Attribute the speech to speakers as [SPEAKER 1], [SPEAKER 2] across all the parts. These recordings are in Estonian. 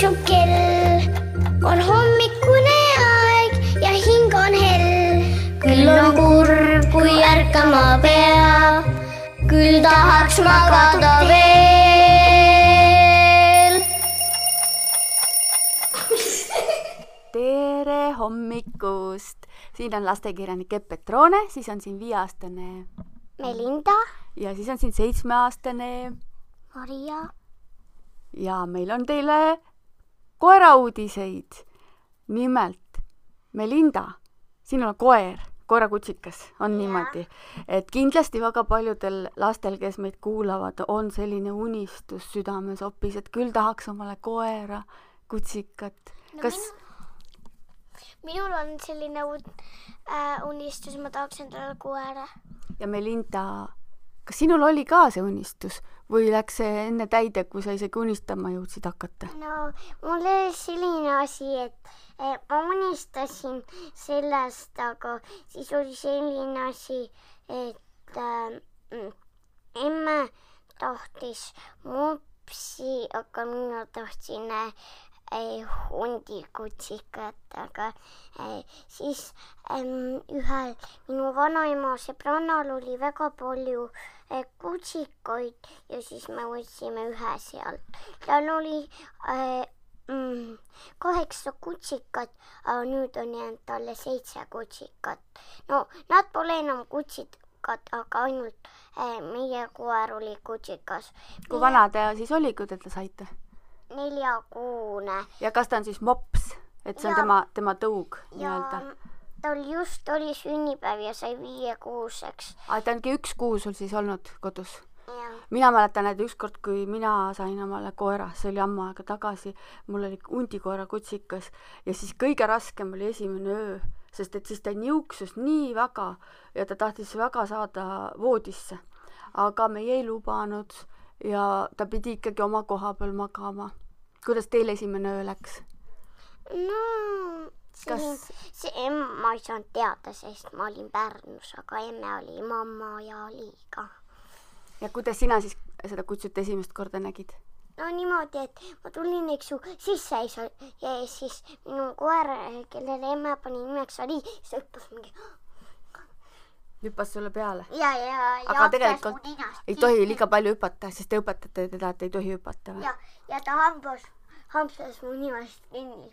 [SPEAKER 1] tiksub kell, on hommikune aeg ja hing on hell. küll on kurb, kui ärkama peab, küll tahaks magada veel.
[SPEAKER 2] tere hommikust! siin on lastekirjanik Epp Petrone, siis on siin viieaastane
[SPEAKER 1] Melinda,
[SPEAKER 2] ja siis on siin seitsmeaastane
[SPEAKER 1] Maria,
[SPEAKER 2] ja meil on teile koerauudiseid. nimelt, Melinda, sinul on koer, koerakutsikas, on niimoodi, et kindlasti väga paljudel lastel, kes meid kuulavad, on selline unistus südames hoopis, et küll tahaks omale koera, kutsikat. kas
[SPEAKER 1] minul on selline äh, unistus, ma tahaks endale koera.
[SPEAKER 2] ja Melinda, kas sinul oli ka see unistus või läks see enne täide, kui sa isegi unistama jõudsid hakata?
[SPEAKER 1] no mul oli selline asi, et eh, ma unistasin sellest, aga siis oli selline asi, et äh, mm, emme tahtis mopsi, aga mina tahtsin äh, hundikutsikat, aga eh, siis ühel minu vanaema sõbrannal oli väga palju eh, kutsikaid ja siis me võtsime ühe sealt. tal oli äh, mm, kaheksa kutsikat, aga nüüd on jäänud talle seitse kutsikat. no nad pole enam kutsikad, aga ainult äh, meie koer oli kutsikas.
[SPEAKER 2] kui vana ta siis oli, kui te ta saite?
[SPEAKER 1] Neljakuune
[SPEAKER 2] ja kas ta on siis mops, et see on
[SPEAKER 1] Ja-
[SPEAKER 2] tema, tema tõug nii-öelda?
[SPEAKER 1] tal just oli sünnipäev ja sai viiekuuseks.
[SPEAKER 2] aa, ta ongi üks kuu sul siis olnud kodus? mina mäletan, et ükskord, kui mina sain omale koera, see oli ammu aega tagasi, mul oli hundikoera kutsikas ja siis kõige raskem oli esimene öö, sest et siis ta niuksus nii väga ja ta tahtis väga saada voodisse. aga meie ei lubanud ja ta pidi ikkagi oma koha peal magama. Kuidas teil esimene öö läks?
[SPEAKER 1] no
[SPEAKER 2] Kas-,
[SPEAKER 1] see ma ei saanud teada, sest ma olin Pärnus, aga emme oli mamma ja Liiga.
[SPEAKER 2] ja kuidas sina siis seda kutsut esimest korda nägid?
[SPEAKER 1] no niimoodi, et ma tulin, eks ju, sisse ei saa ja siis minu koer, kellele emme pani nimeks Ali, siis ta hüppas mingi
[SPEAKER 2] hüppas sulle peale?
[SPEAKER 1] ja, ja, ja
[SPEAKER 2] aga tegelikult
[SPEAKER 1] ninast
[SPEAKER 2] ei tohi liiga palju hüpata, siis te õpetate teda, et ei tohi hüpata
[SPEAKER 1] ja, ja ta hambas, hampsas mu nimest kinni,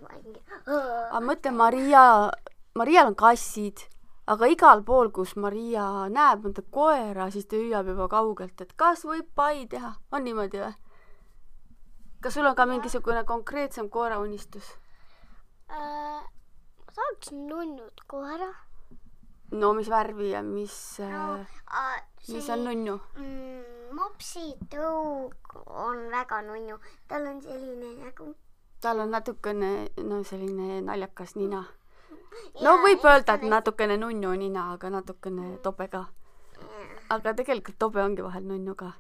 [SPEAKER 2] aga mõtle, Maria, Marial on kassid, aga igal pool, kus Maria näeb mõnda koera, siis ta hüüab juba kaugelt, et kas võib pai teha, on niimoodi või? kas sul on ka mingisugune konkreetsem koeraunistus?
[SPEAKER 1] ma tahaksin nunnut koera.
[SPEAKER 2] No mis värvi ja mis
[SPEAKER 1] no
[SPEAKER 2] äh,, mis on nunnu?
[SPEAKER 1] mm, mopsi tõug on väga nunnu, tal on selline nägu.
[SPEAKER 2] tal on natukene, no selline naljakas nina. no võib öelda, et natukene nunnu nina, aga natukene tobe ka. aga tegelikult tobe ongi vahel nunnu ka.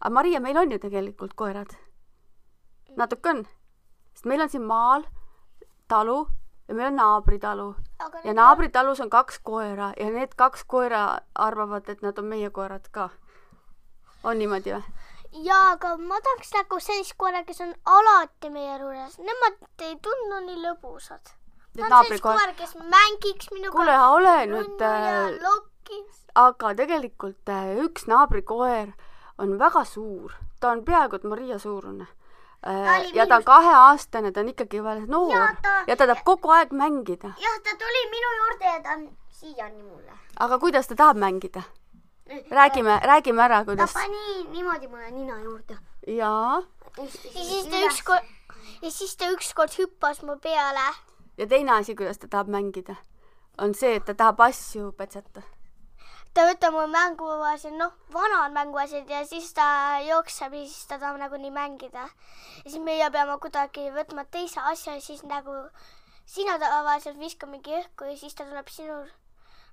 [SPEAKER 2] aga Maria, meil on ju tegelikult koerad. natuke on, sest meil on siin maal talu ja meil on naabritalu ja naabritalus on kaks koera ja need kaks koera arvavad, et nad on meie koerad ka. on niimoodi või?
[SPEAKER 1] jaa, aga ma tahaks nagu sellist koera, kes on alati meie juures, nemad ei tundu nii lõbusad.
[SPEAKER 2] Need naabrikoer,
[SPEAKER 1] kes mängiks minuga.
[SPEAKER 2] kuule, ole nüüd äh, aga tegelikult äh, üks naabrikoer on väga suur, ta on peaaegu et Maria suurune.
[SPEAKER 1] Oli
[SPEAKER 2] ja ta on kaheaastane, ta on ikkagi veel noor
[SPEAKER 1] Ja ta-
[SPEAKER 2] ja ta tahab kogu aeg mängida.
[SPEAKER 1] jah, ta tuli minu juurde ja ta on siiani mulle.
[SPEAKER 2] aga kuidas ta tahab mängida? räägime, räägime ära,
[SPEAKER 1] ta
[SPEAKER 2] kuidas.
[SPEAKER 1] pani niimoodi mulle nina juurde.
[SPEAKER 2] jaa,
[SPEAKER 1] ja siis ta ükskord, ja siis ta ükskord hüppas mu peale.
[SPEAKER 2] ja teine asi, kuidas ta tahab mängida, on see, et ta tahab asju petsata.
[SPEAKER 1] Ta võtab mu mänguasjad, noh, vanad mänguasjad ja siis ta jookseb ja siis ta tahab nagunii mängida. ja siis meie peame kuidagi võtma teise asja ja siis nagu sina tavaliselt viskad mingi õhku ja siis ta tuleb sinu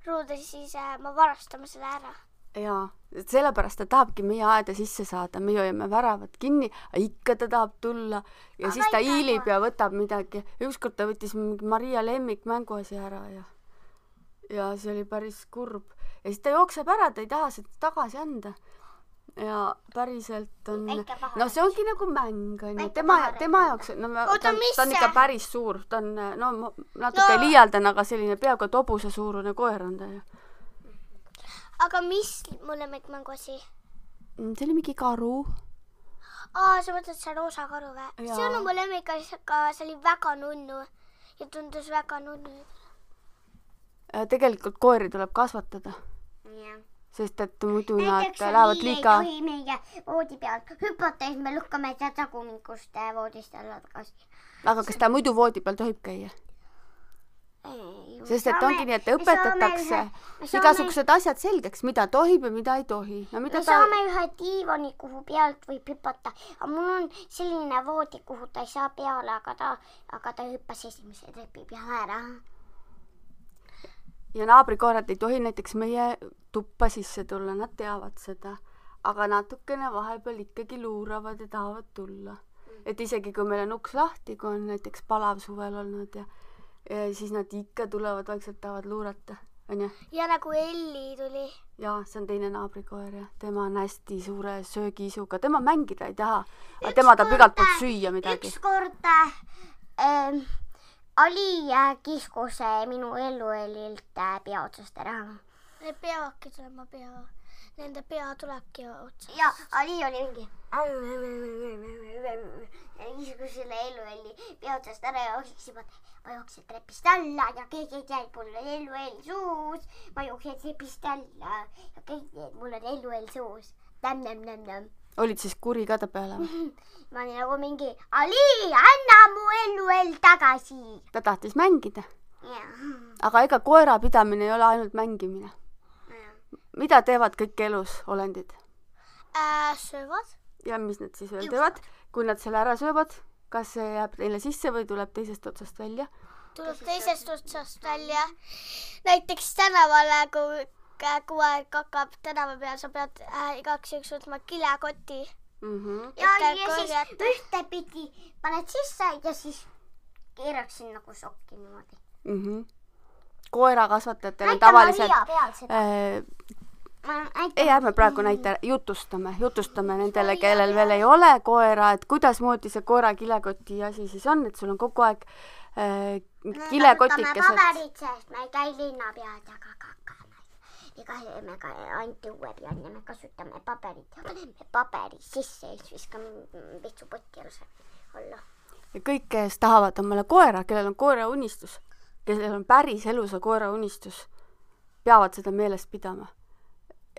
[SPEAKER 1] ruude, siis äh, me varastame selle ära.
[SPEAKER 2] jaa, et sellepärast ta tahabki meie aeda sisse saada, me hoiame väravad kinni, aga ikka ta tahab tulla ja
[SPEAKER 1] Aga
[SPEAKER 2] siis ta hiilib ja võtab midagi. ükskord ta võttis mingi Maria lemmikmänguasja ära ja ja see oli päris kurb ja siis ta jookseb ära, ta ei taha seda tagasi anda. ja päriselt on, no see ongi nagu mäng onju, tema tema jaoks, no
[SPEAKER 3] Oota,
[SPEAKER 2] ta ta on ikka päris suur, ta on no ma natuke
[SPEAKER 3] No-
[SPEAKER 2] liialdan, aga selline peaaegu et hobuse suurune koer on ta ju.
[SPEAKER 3] aga mis mu lemmikmänguasi?
[SPEAKER 2] see oli mingi karu.
[SPEAKER 3] aa, sa mõtled see roosa karu või? see on mu lemmikasi, aga see oli väga nunnu ja tundus väga nunnu.
[SPEAKER 2] tegelikult koeri tuleb kasvatada,
[SPEAKER 1] jah.
[SPEAKER 2] sest et muidu nad
[SPEAKER 1] näiteks
[SPEAKER 2] lähevad
[SPEAKER 1] Liil ei
[SPEAKER 2] liiga,
[SPEAKER 1] meie voodi pealt hüpata ja siis me lükkame ta tagumikust voodist alla tagasi.
[SPEAKER 2] aga kas ta muidu voodi peal tohib käia? sest et ongi nii, et õpetatakse igasugused asjad selgeks, mida tohib ja mida ei tohi
[SPEAKER 1] me
[SPEAKER 2] ta
[SPEAKER 1] saame ühe diivani, kuhu pealt võib hüpata, aga mul on selline voodi, kuhu ta ei saa peale, aga ta, aga ta hüppas esimese trepi peale ära.
[SPEAKER 2] Ja naabrikoerad ei tohi näiteks meie tuppa sisse tulla, nad teavad seda, aga natukene vahepeal ikkagi luuravad ja tahavad tulla. et isegi kui meil on uks lahti, kui on näiteks palav suvel olnud ja, ja siis nad ikka tulevad vaikselt, tahavad luurata, onju.
[SPEAKER 3] ja nagu Elli tuli.
[SPEAKER 2] jaa, see on teine naabrikoer ja tema on hästi suure söögiisuga, tema mängida ei taha, aga tema tahab igalt poolt süüa midagi.
[SPEAKER 1] ükskord äh, Ali kiskus minu elluelilt äh, pea otsast ära.
[SPEAKER 3] Need peavadki tulema pea. Nende pea tulebki otsa.
[SPEAKER 1] ja Ali oli mingi. kiskus selle ellueli pea otsast ära ja jooksis juba, ma jooksin trepist alla ja keegi ei teadnud, mul on elluell suus. ma jooksin trepist alla ja kõik teadsid, mul on elluell suus. Nämm-nämm-nämm-nämm.
[SPEAKER 2] Olid siis kuri ka ta peale või?
[SPEAKER 1] ma olin nagu mingi Ali, anna mu elluell tagasi.
[SPEAKER 2] ta tahtis mängida, aga ega koerapidamine ei ole ainult mängimine. mida teevad kõik elus olendid
[SPEAKER 3] Äh, söövad.
[SPEAKER 2] ja mis nad siis veel teevad, kui nad selle ära söövad, kas see jääb neile sisse või tuleb teisest otsast välja?
[SPEAKER 3] tuleb teisest otsast välja. näiteks tänavale, kui kä- koer kakab tänava peal, sa pead äh, igaks juhuks võtma kilekoti.
[SPEAKER 2] Mm -hmm.
[SPEAKER 1] ja, ja siis
[SPEAKER 3] korjata.
[SPEAKER 1] ühtepidi paned sisse ja siis keeraksin nagu sokki niimoodi.
[SPEAKER 2] Mm -hmm. koerakasvatajatel on tavaliselt äh, ei, ärme praegu näita, jutustame, jutustame nendele, kellel veel ei ole koera, et kuidasmoodi see koera kilekoti asi siis on, et sul on kogu aeg äh, kilekotikesed.
[SPEAKER 1] paberit, sest me ei käi linna peal taga kakamas. Ega me ka ainult õue peal ja me kasutame paberit. paneme paberi sisse ja siis viskame vitsupotti alla.
[SPEAKER 2] ja kõik, kes tahavad omale koera, kellel on koera unistus, kellel on päris elus see koera unistus, peavad seda meeles pidama.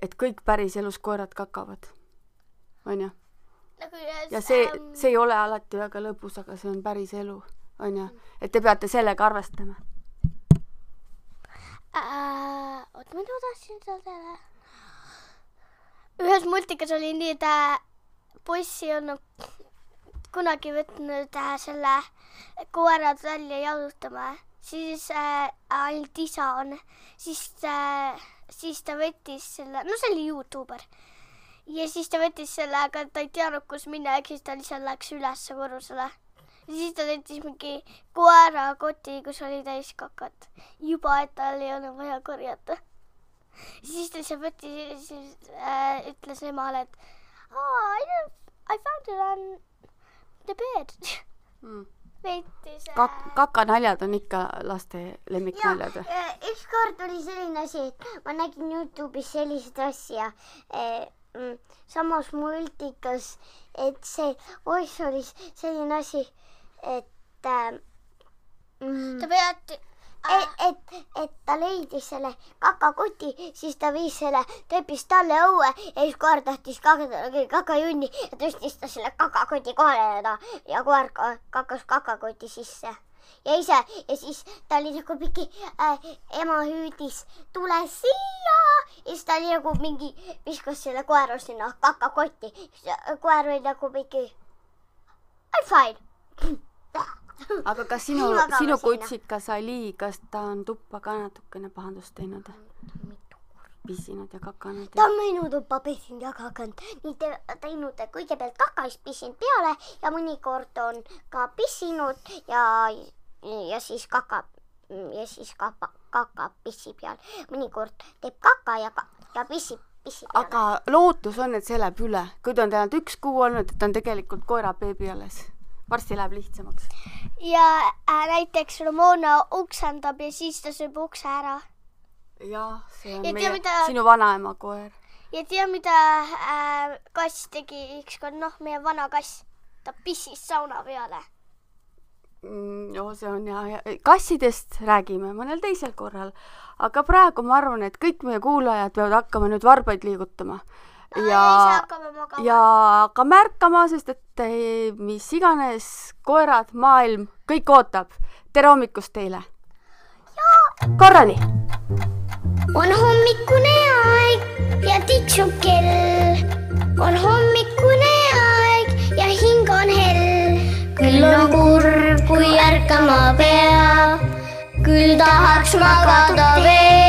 [SPEAKER 2] et kõik päris elus koerad kakavad, onju.
[SPEAKER 3] nagu
[SPEAKER 2] ja see, see ei ole alati väga lõbus, aga see on päris elu, onju. et te peate sellega arvestama.
[SPEAKER 3] Mida ma tahtsin öelda? ühes multikas oli nii, et poiss ei olnud kunagi võtnud selle koerad välja jalutama, siis äh, ainult isa on, siis äh,, siis ta võttis selle, no see oli Youtuber ja siis ta võttis selle, aga ta ei teadnud, kus minna, ehk siis ta lihtsalt läks ülesse korrusele. Ja siis ta võttis mingi koerakoti, kus oli täis kakat, juba, et tal ei olnud vaja korjata. siis ta lihtsalt võttis siis äh, ütles emale, et oh, I, found it on the bed.
[SPEAKER 2] Mm.
[SPEAKER 3] võttis äh,
[SPEAKER 2] Kak-, kakanaljad on ikka laste lemmiknaljad või?
[SPEAKER 1] ükskord oli selline asi, et ma nägin Youtube'is sellist asja eh,, samas multikas, et see poiss oli selline asi, et äh, mm,
[SPEAKER 3] ta peab
[SPEAKER 1] et, et, et ta leidis selle kakakoti, siis ta viis selle trepist talle õue ja siis koer tahtis kakajunni ja tõstis ta selle kakakoti kohale ja ja koer ka- kakas kakakoti sisse. Ja ise ja siis ta oli nagu mingi äh,, ema hüüdis, tule siia! Ja siis ta oli nagu mingi, viskas selle koera sinna kakakotti, koer oli nagu mingi I m fine.
[SPEAKER 2] aga kas sinu sinu kutsikas Ali, kas ta on tuppa ka natukene pahandust teinud? pisinud ja kakanud
[SPEAKER 1] ta on minu tuppa pesinud ja kakanud, nii te, teinud kõigepealt kaka, siis pissinud peale ja mõnikord on ka pissinud ja, ja siis kaka ja siis kaka, kaka pissi peal. mõnikord teeb kaka ja, ja pissib pissi peale.
[SPEAKER 2] aga lootus on, et see läheb üle, kui ta on ainult üks kuu olnud, et ta on tegelikult koerabeebi alles. Varsti läheb lihtsamaks.
[SPEAKER 3] ja äh, näiteks Ramona oksendab ja siis ta sööb ukse ära.
[SPEAKER 2] jah, see on
[SPEAKER 3] Ja
[SPEAKER 2] meie,
[SPEAKER 3] mida-
[SPEAKER 2] sinu vanaema koer.
[SPEAKER 3] ja tea, mida äh, kass tegi ükskord, noh, meie vana kass, ta pissis sauna peale.
[SPEAKER 2] Mm, no see on ja, kassidest räägime mõnel teisel korral, aga praegu ma arvan, et kõik meie kuulajad peavad hakkama nüüd varbaid liigutama ja, ja ka märkama, sest et mis iganes koerad, maailm, kõik ootab. tere hommikust teile!
[SPEAKER 4] korrani.
[SPEAKER 1] on hommikune aeg ja tiksub kell. on hommikune aeg ja hing on hell. küll on kurb, kui ärkama peab, küll tahaks magada veel.